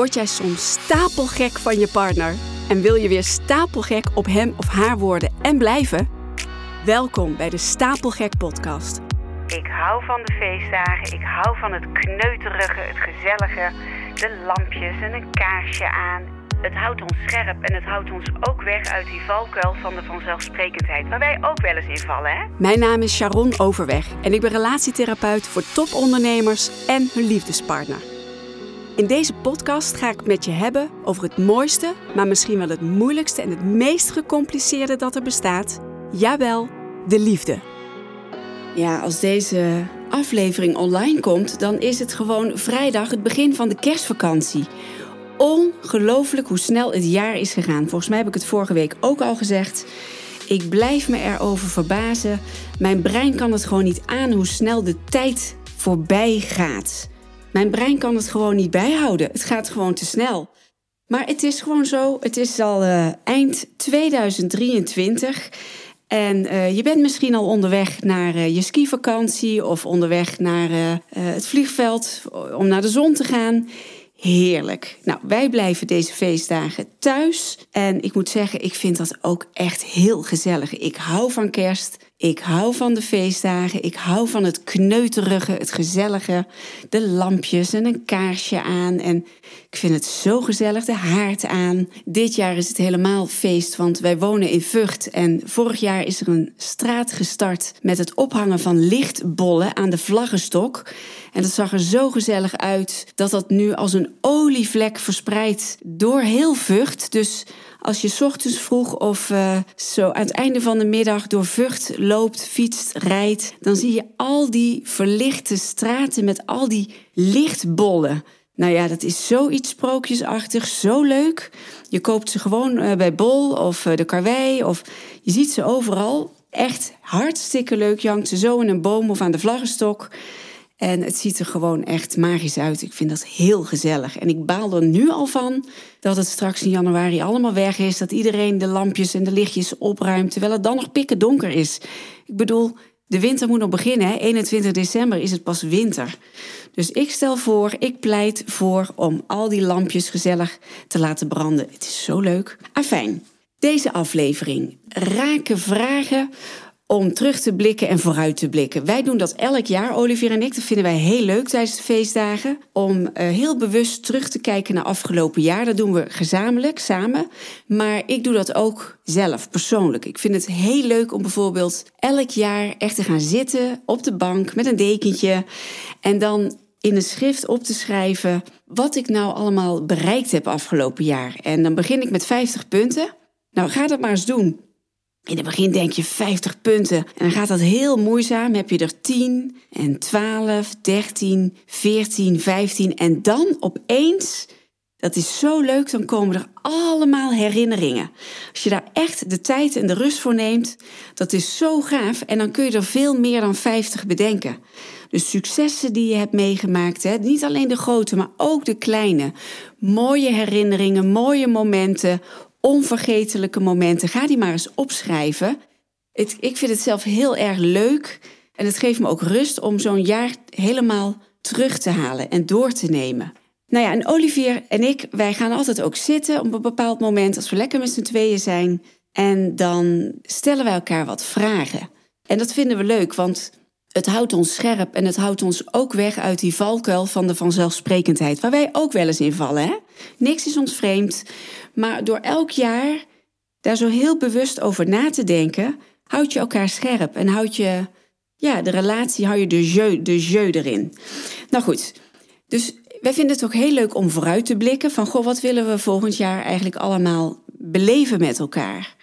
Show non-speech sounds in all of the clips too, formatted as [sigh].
Word jij soms stapelgek van je partner? En wil je weer stapelgek op hem of haar worden en blijven? Welkom bij de Stapelgek Podcast. Ik hou van de feestdagen, ik hou van het kneuterige, het gezellige, de lampjes en een kaarsje aan. Het houdt ons scherp en het houdt ons ook weg uit die valkuil van de vanzelfsprekendheid, waar wij ook wel eens in vallen, hè? Mijn naam is Sharon Overweg en ik ben relatietherapeut voor topondernemers en hun liefdespartner. In deze podcast ga ik met je hebben over het mooiste, maar misschien wel het moeilijkste en het meest gecompliceerde dat er bestaat. Jawel, de liefde. Ja, als deze aflevering online komt, dan is het gewoon vrijdag, het begin van de kerstvakantie. Ongelooflijk hoe snel het jaar is gegaan. Volgens mij heb ik het vorige week ook al gezegd. Ik blijf me erover verbazen. Mijn brein kan het gewoon niet aan hoe snel de tijd voorbij gaat. Mijn brein kan het gewoon niet bijhouden. Het gaat gewoon te snel. Maar het is gewoon zo. Het is al uh, eind 2023. En uh, je bent misschien al onderweg naar uh, je skivakantie of onderweg naar het vliegveld om naar de zon te gaan. Heerlijk. Nou, wij blijven deze feestdagen thuis. En ik moet zeggen, ik vind dat ook echt heel gezellig. Ik hou van kerst. Ik hou van de feestdagen. Ik hou van het kneuterige, het gezellige. De lampjes en een kaarsje aan. En ik vind het zo gezellig, de haard aan. Dit jaar is het helemaal feest, want wij wonen in Vught. En vorig jaar is er een straat gestart met het ophangen van lichtbollen aan de vlaggenstok. En dat zag er zo gezellig uit dat dat nu als een olievlek verspreidt door heel Vught. Dus als je ochtends vroeg of uh, zo aan het einde van de middag door Vught loopt, fietst, rijdt, dan zie je al die verlichte straten met al die lichtbollen. Nou ja, dat is zoiets sprookjesachtig, zo leuk. Je koopt ze gewoon uh, bij Bol of uh, de Karwei of je ziet ze overal. Echt hartstikke leuk. Je ze zo in een boom of aan de vlaggenstok. En het ziet er gewoon echt magisch uit. Ik vind dat heel gezellig. En ik baal er nu al van dat het straks in januari allemaal weg is. Dat iedereen de lampjes en de lichtjes opruimt. Terwijl het dan nog pikken donker is. Ik bedoel, de winter moet nog beginnen. Hè? 21 december is het pas winter. Dus ik stel voor, ik pleit voor om al die lampjes gezellig te laten branden. Het is zo leuk. Afijn, deze aflevering. Raken vragen om terug te blikken en vooruit te blikken. Wij doen dat elk jaar, Olivier en ik. Dat vinden wij heel leuk tijdens de feestdagen. Om uh, heel bewust terug te kijken naar afgelopen jaar. Dat doen we gezamenlijk, samen. Maar ik doe dat ook zelf, persoonlijk. Ik vind het heel leuk om bijvoorbeeld elk jaar echt te gaan zitten op de bank met een dekentje. En dan in een schrift op te schrijven wat ik nou allemaal bereikt heb afgelopen jaar. En dan begin ik met 50 punten. Nou, ga dat maar eens doen. In het begin denk je 50 punten en dan gaat dat heel moeizaam. Heb je er 10 en 12, 13, 14, 15 en dan opeens, dat is zo leuk, dan komen er allemaal herinneringen. Als je daar echt de tijd en de rust voor neemt, dat is zo gaaf en dan kun je er veel meer dan 50 bedenken. De successen die je hebt meegemaakt, hè? niet alleen de grote, maar ook de kleine. Mooie herinneringen, mooie momenten, onvergetelijke momenten. Ga die maar eens opschrijven. Het, ik vind het zelf heel erg leuk. En het geeft me ook rust om zo'n jaar helemaal terug te halen en door te nemen. Nou ja, en Olivier en ik, wij gaan altijd ook zitten op een bepaald moment als we lekker met z'n tweeën zijn. En dan stellen wij elkaar wat vragen. En dat vinden we leuk, want het houdt ons scherp en het houdt ons ook weg uit die valkuil van de vanzelfsprekendheid, waar wij ook wel eens in vallen. Hè? Niks is ons vreemd, maar door elk jaar daar zo heel bewust over na te denken, houd je elkaar scherp en houd je ja, de relatie, hou je de jeu, de jeu erin. Nou goed, dus wij vinden het ook heel leuk om vooruit te blikken van goh, wat willen we volgend jaar eigenlijk allemaal beleven met elkaar?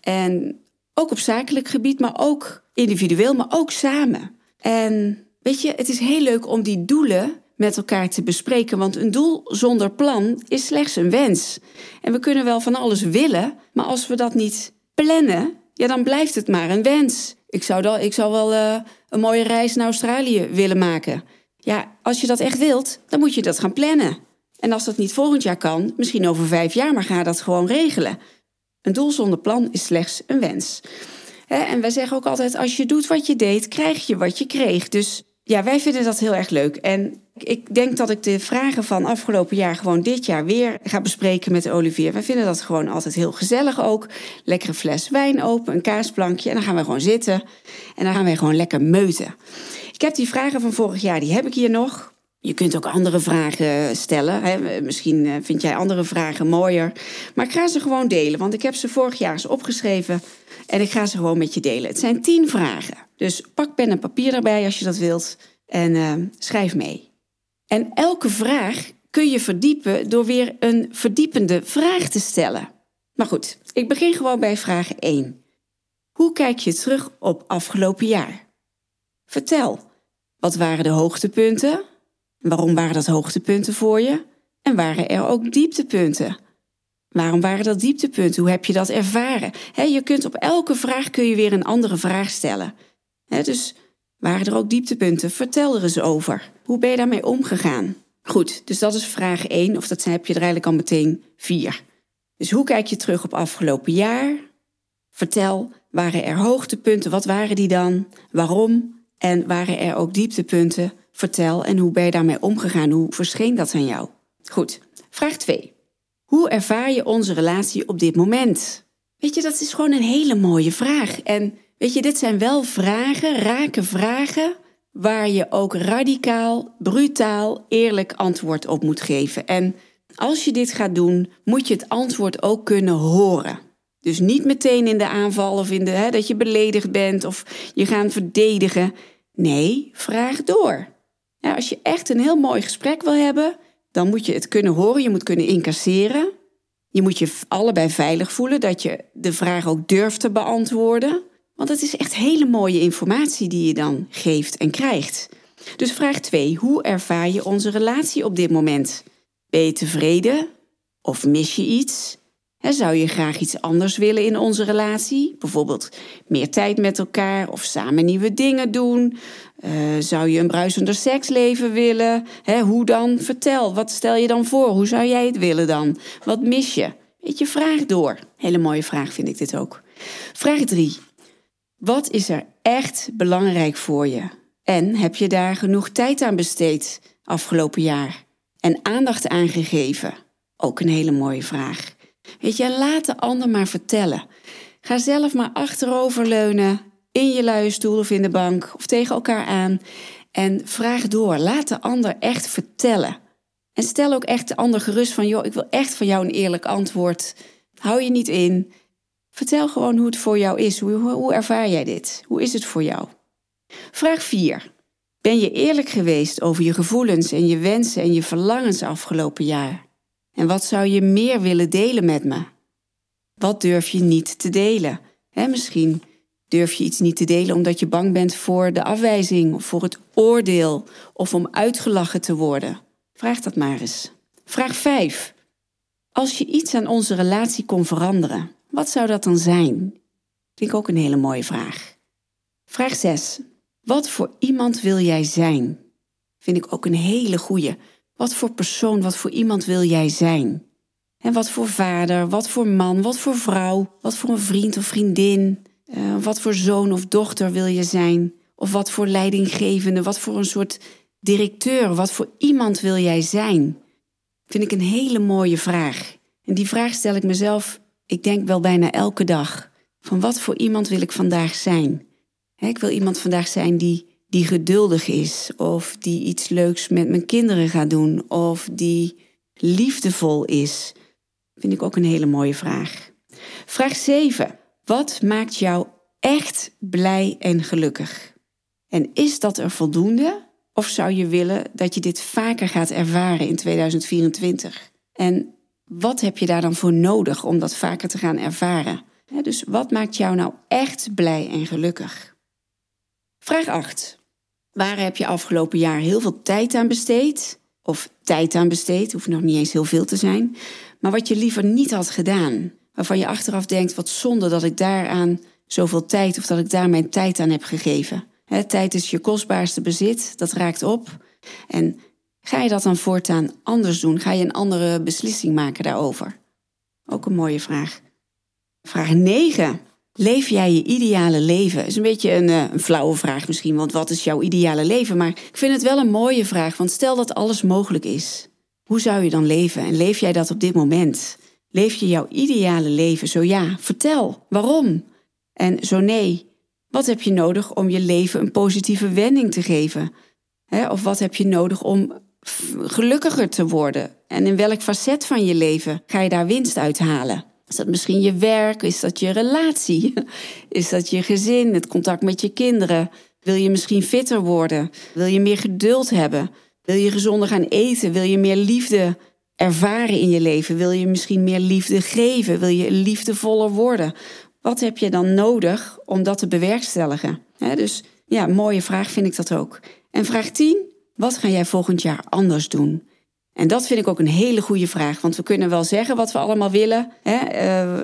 En ook op zakelijk gebied, maar ook individueel, maar ook samen. En weet je, het is heel leuk om die doelen met elkaar te bespreken, want een doel zonder plan is slechts een wens. En we kunnen wel van alles willen, maar als we dat niet plannen, ja, dan blijft het maar een wens. Ik zou, dan, ik zou wel uh, een mooie reis naar Australië willen maken. Ja, als je dat echt wilt, dan moet je dat gaan plannen. En als dat niet volgend jaar kan, misschien over vijf jaar, maar ga dat gewoon regelen. Een doel zonder plan is slechts een wens. En wij zeggen ook altijd: als je doet wat je deed, krijg je wat je kreeg. Dus Ja, wij vinden dat heel erg leuk. En ik denk dat ik de vragen van afgelopen jaar gewoon dit jaar weer ga bespreken met Olivier. Wij vinden dat gewoon altijd heel gezellig ook. Lekkere fles wijn open, een kaasplankje. En dan gaan we gewoon zitten. En dan gaan wij gewoon lekker meuten. Ik heb die vragen van vorig jaar, die heb ik hier nog. Je kunt ook andere vragen stellen. Hè. Misschien eh, vind jij andere vragen mooier. Maar ik ga ze gewoon delen, want ik heb ze vorig jaar eens opgeschreven. En ik ga ze gewoon met je delen. Het zijn tien vragen. Dus pak pen en papier erbij als je dat wilt. En uh, schrijf mee. En elke vraag kun je verdiepen door weer een verdiepende vraag te stellen. Maar goed, ik begin gewoon bij vraag 1. Hoe kijk je terug op afgelopen jaar? Vertel, wat waren de hoogtepunten? Waarom waren dat hoogtepunten voor je? En waren er ook dieptepunten? Waarom waren dat dieptepunten? Hoe heb je dat ervaren? je kunt op elke vraag kun je weer een andere vraag stellen. dus waren er ook dieptepunten? Vertel er eens over. Hoe ben je daarmee omgegaan? Goed, dus dat is vraag 1, of dat heb je er eigenlijk al meteen 4. Dus hoe kijk je terug op afgelopen jaar? Vertel, waren er hoogtepunten? Wat waren die dan? Waarom? En waren er ook dieptepunten? Vertel en hoe ben je daarmee omgegaan? Hoe verscheen dat aan jou? Goed, vraag 2. Hoe ervaar je onze relatie op dit moment? Weet je, dat is gewoon een hele mooie vraag. En weet je, dit zijn wel vragen, rake vragen, waar je ook radicaal, brutaal, eerlijk antwoord op moet geven. En als je dit gaat doen, moet je het antwoord ook kunnen horen. Dus niet meteen in de aanval of in de, hè, dat je beledigd bent of je gaan verdedigen. Nee, vraag door. Als je echt een heel mooi gesprek wil hebben, dan moet je het kunnen horen, je moet kunnen incasseren. Je moet je allebei veilig voelen, dat je de vraag ook durft te beantwoorden. Want het is echt hele mooie informatie die je dan geeft en krijgt. Dus vraag 2. Hoe ervaar je onze relatie op dit moment? Ben je tevreden? Of mis je iets? Zou je graag iets anders willen in onze relatie? Bijvoorbeeld meer tijd met elkaar of samen nieuwe dingen doen? Uh, zou je een bruisender seksleven willen? hoe dan? Vertel, wat stel je dan voor? Hoe zou jij het willen dan? Wat mis je? Weet je, vraag door. Hele mooie vraag vind ik dit ook. Vraag 3. Wat is er echt belangrijk voor je? En heb je daar genoeg tijd aan besteed afgelopen jaar? En aandacht aan gegeven? Ook een hele mooie vraag. Weet je, laat de ander maar vertellen. Ga zelf maar achteroverleunen in je luie stoel of in de bank of tegen elkaar aan en vraag door. Laat de ander echt vertellen. En stel ook echt de ander gerust van, joh, ik wil echt van jou een eerlijk antwoord. Hou je niet in. Vertel gewoon hoe het voor jou is. Hoe, hoe ervaar jij dit? Hoe is het voor jou? Vraag 4. Ben je eerlijk geweest over je gevoelens en je wensen en je verlangens afgelopen jaar? En wat zou je meer willen delen met me? Wat durf je niet te delen? misschien durf je iets niet te delen omdat je bang bent voor de afwijzing of voor het oordeel of om uitgelachen te worden. Vraag dat maar eens. Vraag 5. Als je iets aan onze relatie kon veranderen, wat zou dat dan zijn? Vind ik ook een hele mooie vraag. Vraag 6. Wat voor iemand wil jij zijn? Vind ik ook een hele goeie. Wat voor persoon, wat voor iemand wil jij zijn? En wat voor vader, wat voor man, wat voor vrouw, wat voor een vriend of vriendin, uh, wat voor zoon of dochter wil je zijn? Of wat voor leidinggevende, wat voor een soort directeur, wat voor iemand wil jij zijn? Vind ik een hele mooie vraag. En die vraag stel ik mezelf, ik denk wel bijna elke dag. Van wat voor iemand wil ik vandaag zijn? ik wil iemand vandaag zijn die die geduldig is, of die iets leuks met mijn kinderen gaat doen, of die liefdevol is? Vind ik ook een hele mooie vraag. Vraag 7. Wat maakt jou echt blij en gelukkig? En is dat er voldoende? Of zou je willen dat je dit vaker gaat ervaren in 2024? En wat heb je daar dan voor nodig om dat vaker te gaan ervaren? Dus wat maakt jou nou echt blij en gelukkig? Vraag 8. Waar heb je afgelopen jaar heel veel tijd aan besteed? Of tijd aan besteed, hoeft nog niet eens heel veel te zijn. Maar wat je liever niet had gedaan. Waarvan je achteraf denkt, wat zonde dat ik daaraan zoveel tijd of dat ik daar mijn tijd aan heb gegeven. tijd is je kostbaarste bezit, dat raakt op. En ga je dat dan voortaan anders doen? Ga je een andere beslissing maken daarover? Ook een mooie vraag. Vraag 9. Leef jij je ideale leven? Is een beetje een, eh, een, flauwe vraag misschien, want wat is jouw ideale leven? Maar ik vind het wel een mooie vraag, want stel dat alles mogelijk is. Hoe zou je dan leven en leef jij dat op dit moment? Leef je jouw ideale leven? Zo ja, vertel. Waarom? En zo nee, wat heb je nodig om je leven een positieve wending te geven? of wat heb je nodig om gelukkiger te worden? En in welk facet van je leven ga je daar winst uit halen? Is dat misschien je werk? Is dat je relatie? [laughs] Is dat je gezin, het contact met je kinderen? Wil je misschien fitter worden? Wil je meer geduld hebben? Wil je gezonder gaan eten? Wil je meer liefde ervaren in je leven? Wil je misschien meer liefde geven? Wil je liefdevoller worden? Wat heb je dan nodig om dat te bewerkstelligen? dus ja, mooie vraag vind ik dat ook. En vraag 10. Wat ga jij volgend jaar anders doen? En dat vind ik ook een hele goede vraag. Want we kunnen wel zeggen wat we allemaal willen, hè,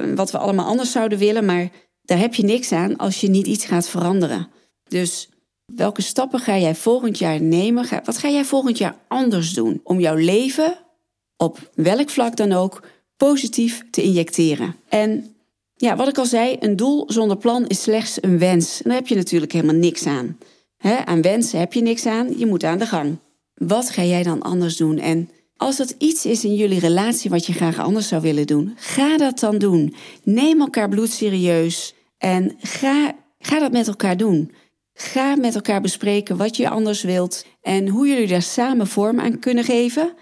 uh, wat we allemaal anders zouden willen, maar daar heb je niks aan als je niet iets gaat veranderen. Dus welke stappen ga jij volgend jaar nemen? Wat ga jij volgend jaar anders doen om jouw leven, op welk vlak dan ook, positief te injecteren? En ja, wat ik al zei, een doel zonder plan is slechts een wens. En daar heb je natuurlijk helemaal niks aan. aan wensen heb je niks aan, je moet aan de gang. Wat ga jij dan anders doen? En als dat iets is in jullie relatie wat je graag anders zou willen doen, ga dat dan doen. Neem elkaar bloedserieus en ga, ga dat met elkaar doen. Ga met elkaar bespreken wat je anders wilt en hoe jullie daar samen vorm aan kunnen geven.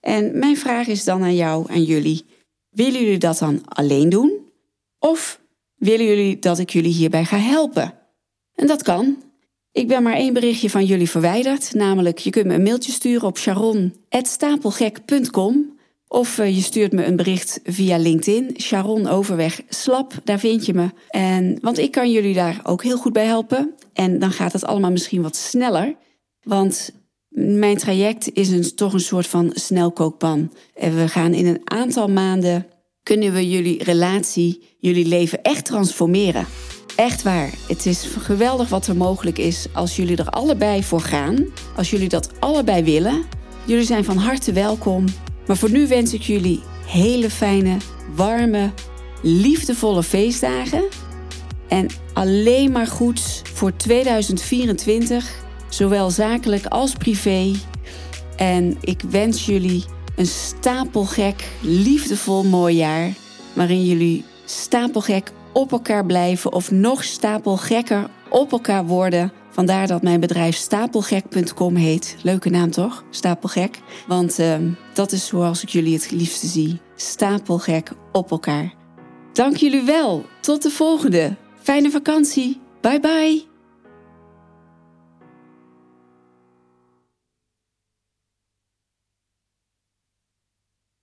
En mijn vraag is dan aan jou en jullie: willen jullie dat dan alleen doen? Of willen jullie dat ik jullie hierbij ga helpen? En dat kan. Ik ben maar één berichtje van jullie verwijderd, namelijk je kunt me een mailtje sturen op sharon.stapelgek.com of eh, je stuurt me een bericht via LinkedIn, Sharon Overweg Slap, daar vind je me. En, want ik kan jullie daar ook heel goed bij helpen. En dan gaat het allemaal misschien wat sneller, want mijn traject is een, toch een soort van snelkookpan. En we gaan in een aantal maanden, kunnen we jullie relatie, jullie leven echt transformeren. Echt waar. Het is geweldig wat er mogelijk is als jullie er allebei voor gaan. Als jullie dat allebei willen. Jullie zijn van harte welkom. Maar voor nu wens ik jullie hele fijne, warme, liefdevolle feestdagen. En alleen maar goed voor 2024, zowel zakelijk als privé. En ik wens jullie een stapelgek, liefdevol mooi jaar. Waarin jullie stapelgek op elkaar blijven of nog stapelgekker op elkaar worden. Vandaar dat mijn bedrijf stapelgek.com heet. Leuke naam toch? Stapelgek. Want uh, dat is zoals ik jullie het liefste zie. Stapelgek op elkaar. Dank jullie wel. Tot de volgende. Fijne vakantie. Bye bye.